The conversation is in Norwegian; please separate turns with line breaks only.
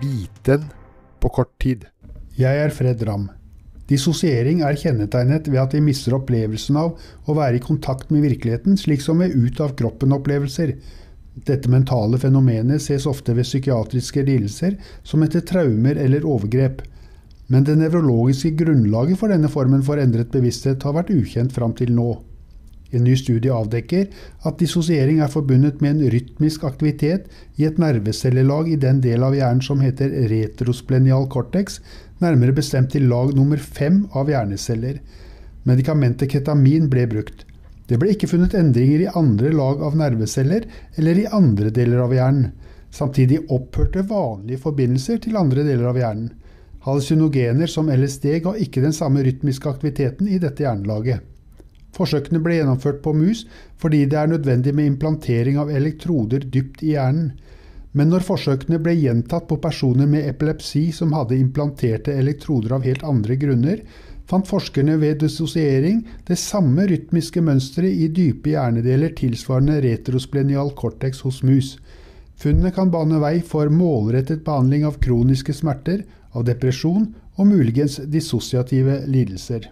biten på kort tid.
Jeg er Fred Ramm. Dissosiering er kjennetegnet ved at vi mister opplevelsen av å være i kontakt med virkeligheten, slik som ved ut-av-kroppen-opplevelser. Dette mentale fenomenet ses ofte ved psykiatriske lidelser som etter traumer eller overgrep. Men det nevrologiske grunnlaget for denne formen for endret bevissthet har vært ukjent fram til nå. En ny studie avdekker at dissosiering er forbundet med en rytmisk aktivitet i et nervecellelag i den del av hjernen som heter retrosplenial cortex, nærmere bestemt til lag nummer fem av hjerneceller. Medikamentet ketamin ble brukt. Det ble ikke funnet endringer i andre lag av nerveceller eller i andre deler av hjernen. Samtidig opphørte vanlige forbindelser til andre deler av hjernen. Hallusinogener som LSD ga ikke den samme rytmiske aktiviteten i dette hjernelaget. Forsøkene ble gjennomført på mus fordi det er nødvendig med implantering av elektroder dypt i hjernen. Men når forsøkene ble gjentatt på personer med epilepsi som hadde implanterte elektroder av helt andre grunner, fant forskerne ved dissosiering det samme rytmiske mønsteret i dype hjernedeler tilsvarende retrosplenial cortex hos mus. Funnene kan bane vei for målrettet behandling av kroniske smerter, av depresjon og muligens dissosiative lidelser.